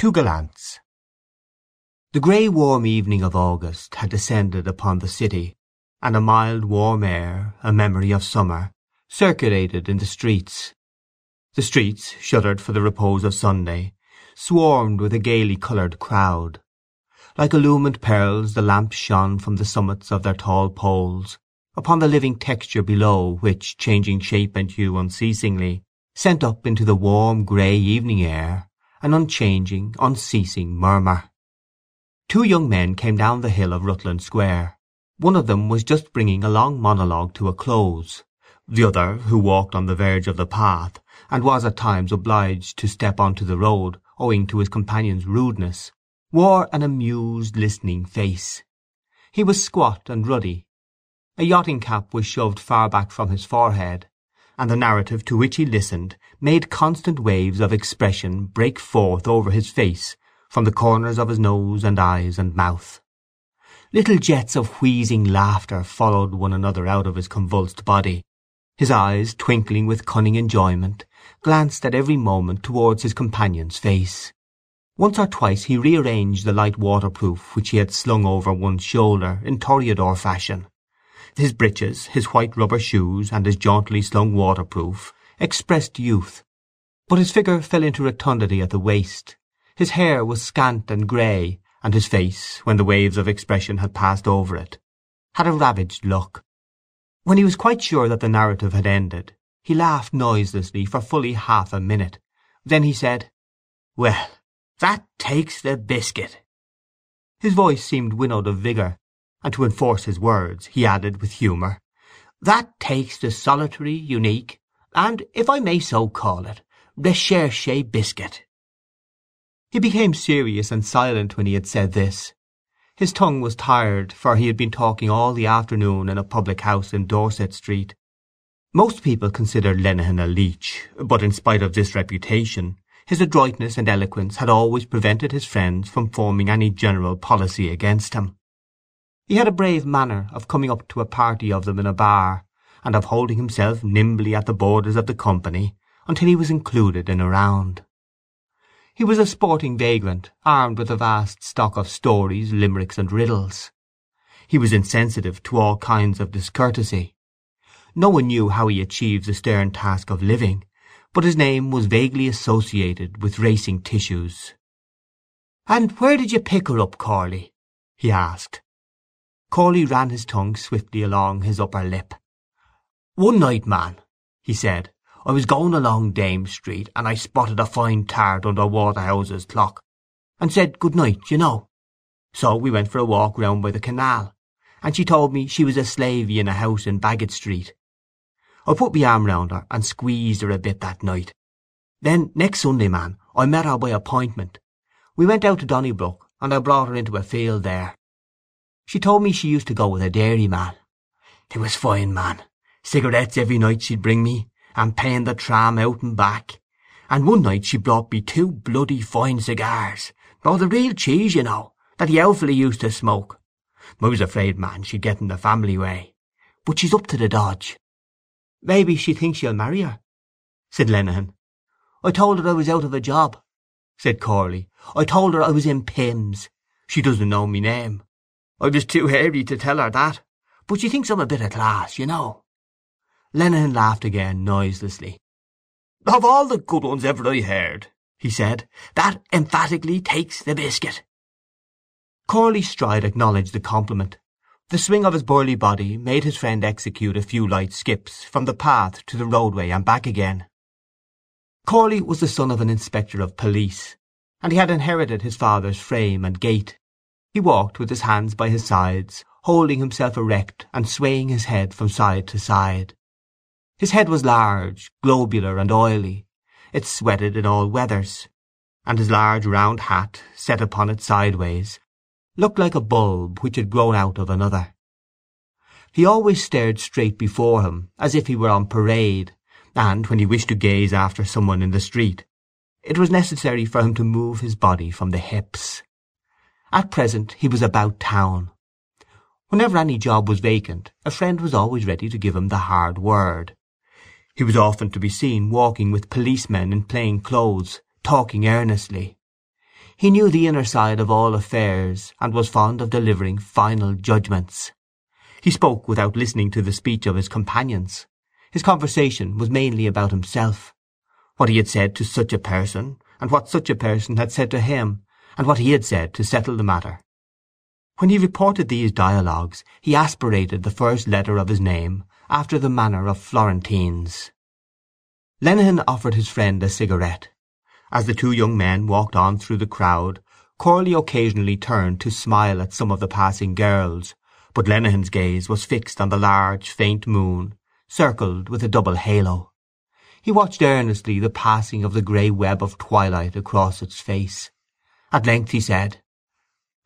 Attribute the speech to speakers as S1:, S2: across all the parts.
S1: Two Gallants The grey warm evening of August had descended upon the city, and a mild warm air, a memory of summer, circulated in the streets. The streets, shuttered for the repose of Sunday, swarmed with a gaily coloured crowd. Like illumined pearls the lamps shone from the summits of their tall poles upon the living texture below which, changing shape and hue unceasingly, sent up into the warm grey evening air an unchanging, unceasing murmur. Two young men came down the hill of Rutland Square. One of them was just bringing a long monologue to a close. The other, who walked on the verge of the path, and was at times obliged to step on to the road owing to his companion's rudeness, wore an amused, listening face. He was squat and ruddy. A yachting cap was shoved far back from his forehead, and the narrative to which he listened made constant waves of expression break forth over his face from the corners of his nose and eyes and mouth. Little jets of wheezing laughter followed one another out of his convulsed body. His eyes, twinkling with cunning enjoyment, glanced at every moment towards his companion's face. Once or twice he rearranged the light waterproof which he had slung over one shoulder in toreador fashion, his breeches, his white rubber shoes, and his jauntily slung waterproof expressed youth, but his figure fell into rotundity at the waist. His hair was scant and grey, and his face, when the waves of expression had passed over it, had a ravaged look. When he was quite sure that the narrative had ended, he laughed noiselessly for fully half a minute. Then he said, "Well, that takes the biscuit!" His voice seemed winnowed of vigour, and to enforce his words he added with humour, "That takes the solitary, unique, and, if I may so call it, recherché biscuit!" He became serious and silent when he had said this. His tongue was tired, for he had been talking all the afternoon in a public house in Dorset Street. Most people considered Lenehan a leech, but in spite of this reputation his adroitness and eloquence had always prevented his friends from forming any general policy against him. He had a brave manner of coming up to a party of them in a bar, and of holding himself nimbly at the borders of the company until he was included in a round. He was a sporting vagrant, armed with a vast stock of stories, limericks, and riddles. He was insensitive to all kinds of discourtesy. No one knew how he achieved the stern task of living, but his name was vaguely associated with racing tissues. "And where did you pick her up, Corley?" he asked. Corley ran his tongue swiftly along his upper lip. "One night, man," he said, "I was going along Dame Street, and I spotted a fine tart under Waterhouse's clock, and said good night, you know. So we went for a walk round by the canal, and she told me she was a slavey in a house in Baggot Street. I put my arm round her and squeezed her a bit that night. Then next Sunday, man, I met her by appointment. We went out to Donnybrook, and I brought her into a field there. She told me she used to go with a dairyman. It was fine, man. Cigarettes every night she'd bring me, and paying the tram out and back. And one night she brought me two bloody fine cigars, oh, the real cheese, you know, that the elfly used to smoke. I was afraid, man, she'd get in the family way. But she's up to the dodge. Maybe she thinks she'll marry her, said Lenehan. I told her I was out of a job, said Corley. I told her I was in Pim's. She doesn't know me name. I was too hairy to tell her that, but she thinks I'm a bit of class, you know. Lenehan laughed again noiselessly. Of all the good ones ever I heard, he said, that emphatically takes the biscuit. Corley's stride acknowledged the compliment. The swing of his burly body made his friend execute a few light skips from the path to the roadway and back again. Corley was the son of an inspector of police, and he had inherited his father's frame and gait. He walked with his hands by his sides, holding himself erect and swaying his head from side to side. His head was large, globular, and oily; it sweated in all weathers; and his large round hat, set upon it sideways, looked like a bulb which had grown out of another. He always stared straight before him, as if he were on parade, and, when he wished to gaze after some one in the street, it was necessary for him to move his body from the hips. At present he was about town. Whenever any job was vacant a friend was always ready to give him the hard word. He was often to be seen walking with policemen in plain clothes, talking earnestly. He knew the inner side of all affairs and was fond of delivering final judgments. He spoke without listening to the speech of his companions. His conversation was mainly about himself. What he had said to such a person, and what such a person had said to him, and what he had said to settle the matter. When he reported these dialogues he aspirated the first letter of his name after the manner of Florentines. Lenehan offered his friend a cigarette. As the two young men walked on through the crowd Corley occasionally turned to smile at some of the passing girls, but Lenehan's gaze was fixed on the large faint moon, circled with a double halo. He watched earnestly the passing of the grey web of twilight across its face. At length he said,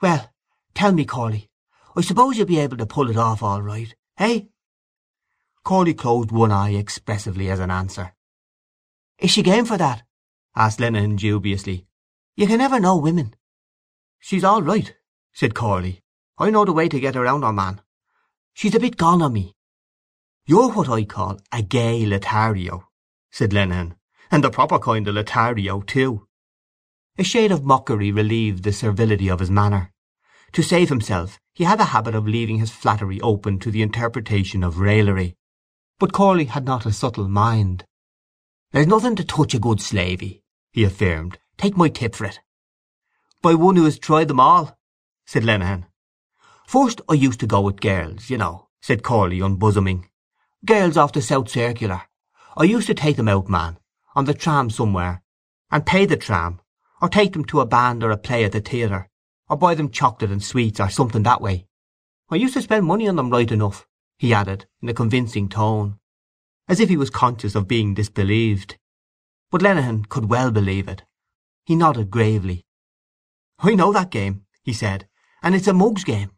S1: "Well, tell me, Corley, I suppose you'll be able to pull it off all right, eh?" Corley closed one eye expressively as an answer. "Is she game for that?" asked Lenehan dubiously. "You can never know women." "She's all right," said Corley. "I know the way to get around her man. She's a bit gone on me." "You're what I call a gay Lothario," said Lenehan, "and the proper kind of Lothario too." A shade of mockery relieved the servility of his manner. To save himself he had a habit of leaving his flattery open to the interpretation of raillery. But Corley had not a subtle mind. "There's nothing to touch a good slavey," he affirmed. "Take my tip for it." "By one who has tried them all," said Lenehan. "First I used to go with girls, you know," said Corley, unbosoming. "Girls off the South Circular. I used to take them out, man, on the tram somewhere, and pay the tram, or take them to a band or a play at the theatre, or buy them chocolate and sweets or something that way. I used to spend money on them right enough," he added, in a convincing tone, as if he was conscious of being disbelieved. But Lenehan could well believe it. He nodded gravely. "I know that game," he said, "and it's a mug's game."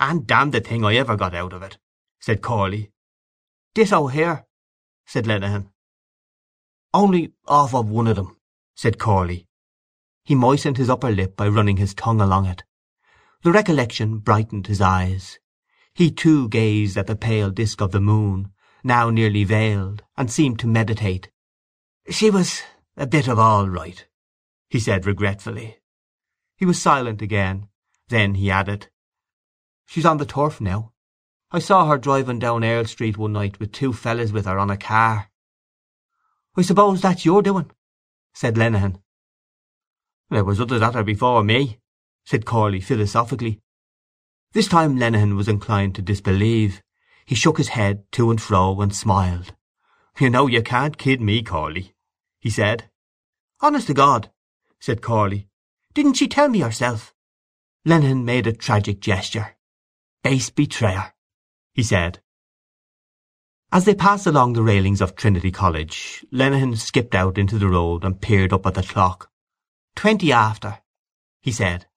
S1: "And damn the thing I ever got out of it," said Corley. "Ditto here said Lenehan. "Only off of one of them," said Corley. He moistened his upper lip by running his tongue along it. The recollection brightened his eyes. He too gazed at the pale disk of the moon, now nearly veiled, and seemed to meditate. "She was a bit of all right," he said regretfully. He was silent again. Then he added, "She's on the turf now. I saw her driving down Earl Street one night with two fellows with her on a car." "I suppose that's your doing?" Said Lenehan. "There was others at her before me," said Corley philosophically. This time Lenehan was inclined to disbelieve. He shook his head to and fro and smiled. "You know you can't kid me, Corley," he said. "Honest to God," said Corley. "Didn't she tell me herself?" Lenehan made a tragic gesture. "Base betrayer!" he said. As they passed along the railings of Trinity College, Lenehan skipped out into the road and peered up at the clock. "Twenty after," he said.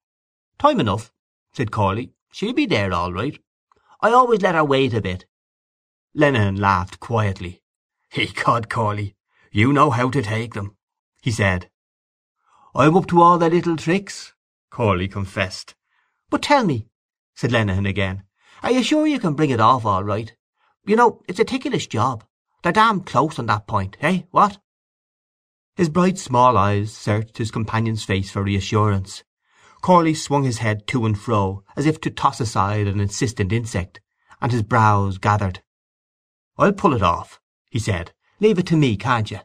S1: "Time enough," said Corley. "She'll be there all right. I always let her wait a bit." Lenehan laughed quietly. "Ecod, Corley, you know how to take them," he said. "I'm up to all their little tricks," Corley confessed. "But tell me," said Lenehan again. Are you sure you can bring it off all right? You know, it's a ticklish job. They're damn close on that point, eh, what?" His bright small eyes searched his companion's face for reassurance. Corley swung his head to and fro as if to toss aside an insistent insect, and his brows gathered. "I'll pull it off," he said. "Leave it to me, can't you?"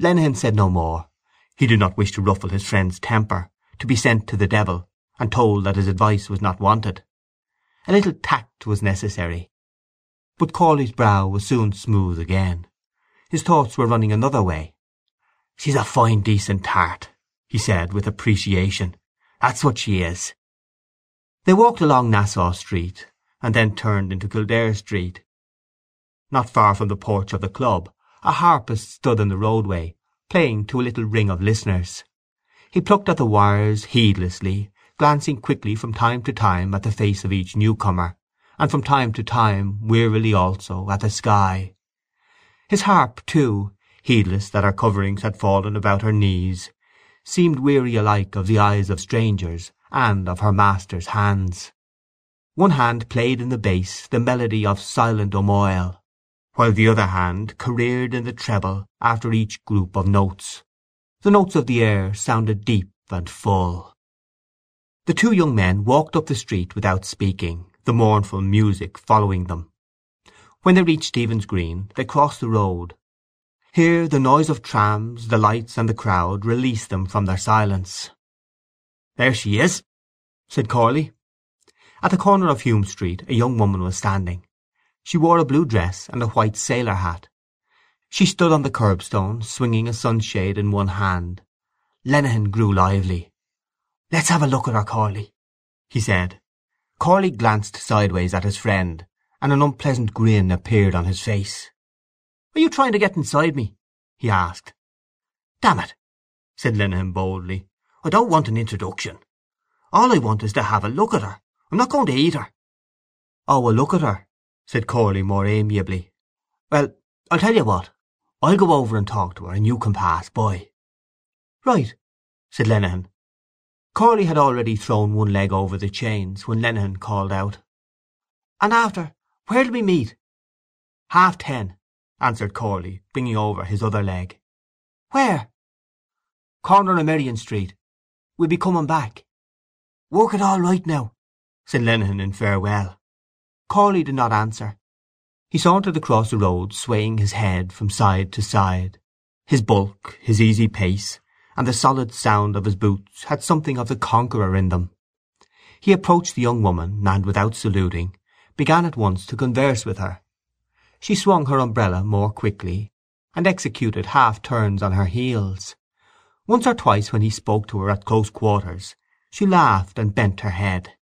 S1: Lenehan said no more. He did not wish to ruffle his friend's temper, to be sent to the devil, and told that his advice was not wanted. A little tact was necessary. But Corley's brow was soon smooth again. His thoughts were running another way. "She's a fine decent tart," he said with appreciation. "That's what she is." They walked along Nassau Street, and then turned into Kildare Street. Not far from the porch of the club a harpist stood in the roadway, playing to a little ring of listeners. He plucked at the wires heedlessly, glancing quickly from time to time at the face of each newcomer, and from time to time wearily also at the sky. His harp, too, heedless that her coverings had fallen about her knees, seemed weary alike of the eyes of strangers and of her master's hands. One hand played in the bass the melody of Silent, O Moyle, while the other hand careered in the treble after each group of notes. The notes of the air sounded deep and full. The two young men walked up the street without speaking, the mournful music following them. When they reached Stephen's Green they crossed the road. Here the noise of trams, the lights, and the crowd released them from their silence. "There she is," said Corley. At the corner of Hume Street a young woman was standing. She wore a blue dress and a white sailor hat. She stood on the curbstone, swinging a sunshade in one hand. Lenehan grew lively. "Let's have a look at her, Corley," he said. Corley glanced sideways at his friend, and an unpleasant grin appeared on his face. "Are you trying to get inside me?" he asked. "Damn it," said Lenehan boldly, "I don't want an introduction. All I want is to have a look at her. I'm not going to eat her." "Oh, a look at her," said Corley more amiably. "Well, I'll tell you what. I'll go over and talk to her, and you can pass by." "Right," said Lenehan. Corley had already thrown one leg over the chains when Lenehan called out: "And after, where'll we meet?" "Half ten," answered Corley, bringing over his other leg. "Where?" "Corner of Merrion Street. We'll be coming back." "Work it all right now," said Lenehan in farewell. Corley did not answer. He sauntered across the road swaying his head from side to side. His bulk, his easy pace, and the solid sound of his boots had something of the conqueror in them. He approached the young woman and, without saluting, began at once to converse with her. She swung her umbrella more quickly, and executed half-turns on her heels. Once or twice when he spoke to her at close quarters she laughed and bent her head.